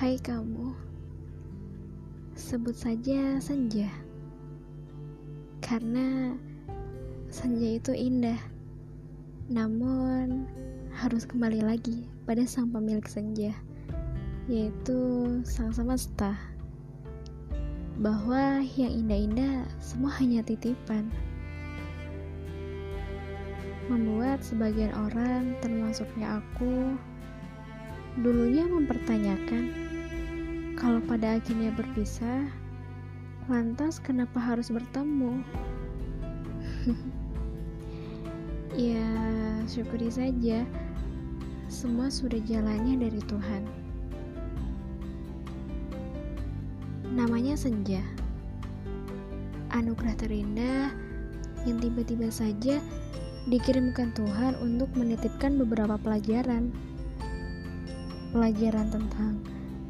Hai kamu, sebut saja senja, karena senja itu indah. Namun, harus kembali lagi pada sang pemilik senja, yaitu sang semesta. Bahwa yang indah-indah semua hanya titipan. Membuat sebagian orang, termasuknya aku, dulunya mempertanyakan kalau pada akhirnya berpisah, lantas kenapa harus bertemu? ya, syukuri saja. Semua sudah jalannya dari Tuhan. Namanya senja. Anugerah terindah yang tiba-tiba saja dikirimkan Tuhan untuk menitipkan beberapa pelajaran. Pelajaran tentang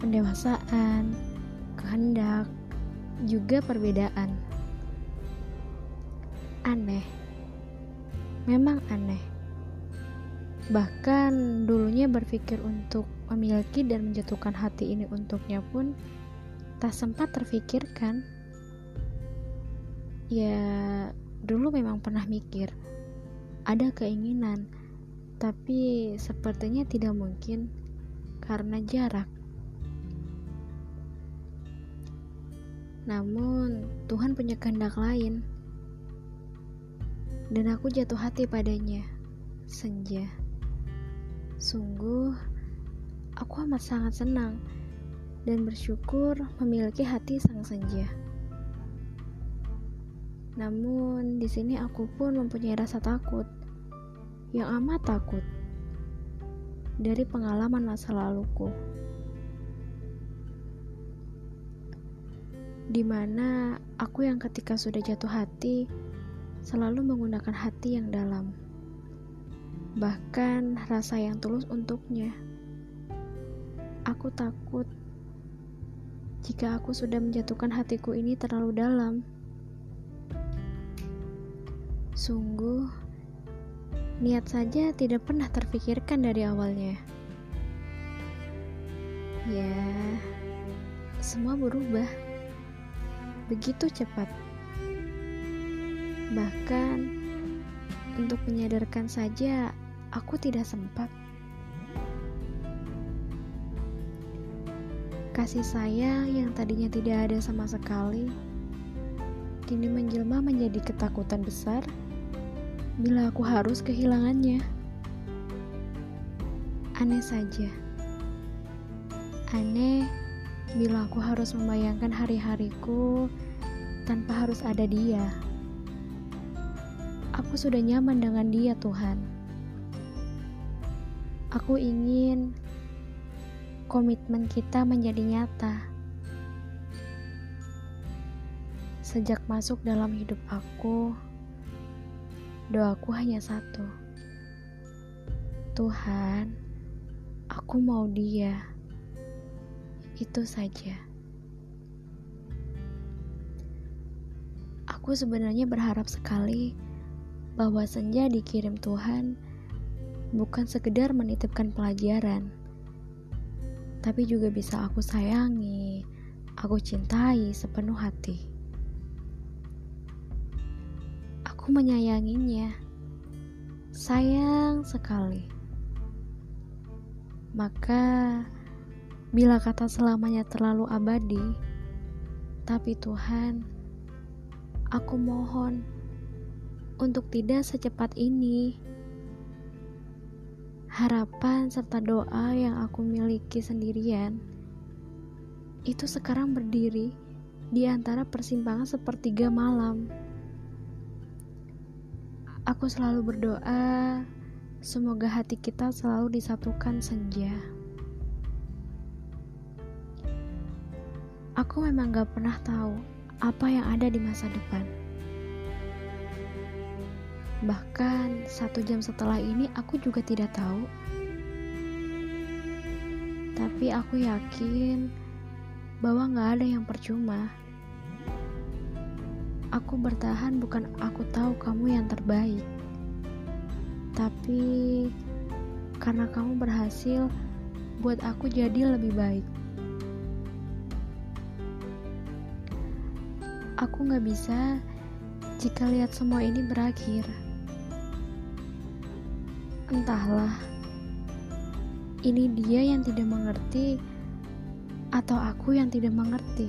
pendewasaan, kehendak, juga perbedaan. Aneh, memang aneh. Bahkan dulunya berpikir untuk memiliki dan menjatuhkan hati ini untuknya pun tak sempat terfikirkan. Ya, dulu memang pernah mikir, ada keinginan, tapi sepertinya tidak mungkin karena jarak. Namun, Tuhan punya kehendak lain. Dan aku jatuh hati padanya. Senja. Sungguh, aku amat sangat senang dan bersyukur memiliki hati sang senja. Namun, di sini aku pun mempunyai rasa takut. Yang amat takut dari pengalaman masa laluku. Di mana aku yang ketika sudah jatuh hati selalu menggunakan hati yang dalam, bahkan rasa yang tulus untuknya. Aku takut jika aku sudah menjatuhkan hatiku ini terlalu dalam. Sungguh, niat saja tidak pernah terfikirkan dari awalnya. Ya, semua berubah begitu cepat. Bahkan untuk menyadarkan saja aku tidak sempat. Kasih sayang yang tadinya tidak ada sama sekali kini menjelma menjadi ketakutan besar bila aku harus kehilangannya. Aneh saja. Aneh bila aku harus membayangkan hari-hariku tanpa harus ada dia. Aku sudah nyaman dengan dia, Tuhan. Aku ingin komitmen kita menjadi nyata. Sejak masuk dalam hidup aku, doaku hanya satu. Tuhan, aku mau dia. Itu saja. Aku sebenarnya berharap sekali bahwa senja dikirim Tuhan bukan sekedar menitipkan pelajaran, tapi juga bisa aku sayangi, aku cintai sepenuh hati. Aku menyayanginya, sayang sekali. Maka, Bila kata selamanya terlalu abadi, tapi Tuhan, aku mohon untuk tidak secepat ini. Harapan serta doa yang aku miliki sendirian itu sekarang berdiri di antara persimpangan sepertiga malam. Aku selalu berdoa, semoga hati kita selalu disatukan senja. Aku memang gak pernah tahu apa yang ada di masa depan. Bahkan satu jam setelah ini aku juga tidak tahu. Tapi aku yakin bahwa gak ada yang percuma. Aku bertahan bukan aku tahu kamu yang terbaik. Tapi karena kamu berhasil buat aku jadi lebih baik. Aku gak bisa jika lihat semua ini berakhir. Entahlah, ini dia yang tidak mengerti, atau aku yang tidak mengerti.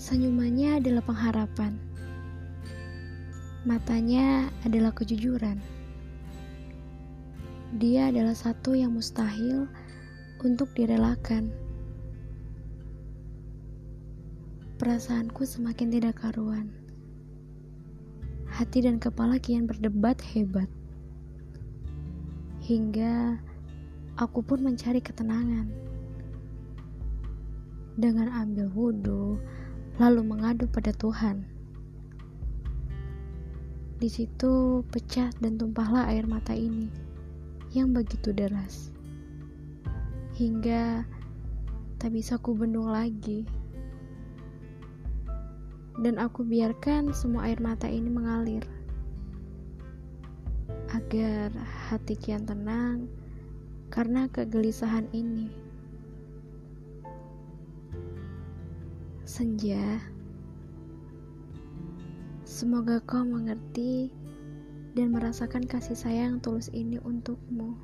Senyumannya adalah pengharapan, matanya adalah kejujuran. Dia adalah satu yang mustahil untuk direlakan. Perasaanku semakin tidak karuan. Hati dan kepala kian berdebat hebat. Hingga aku pun mencari ketenangan. Dengan ambil wudhu, lalu mengadu pada Tuhan. Di situ pecah dan tumpahlah air mata ini yang begitu deras hingga tak bisa ku bendung lagi. Dan aku biarkan semua air mata ini mengalir agar hati kian tenang karena kegelisahan ini. Senja, semoga kau mengerti dan merasakan kasih sayang tulus ini untukmu.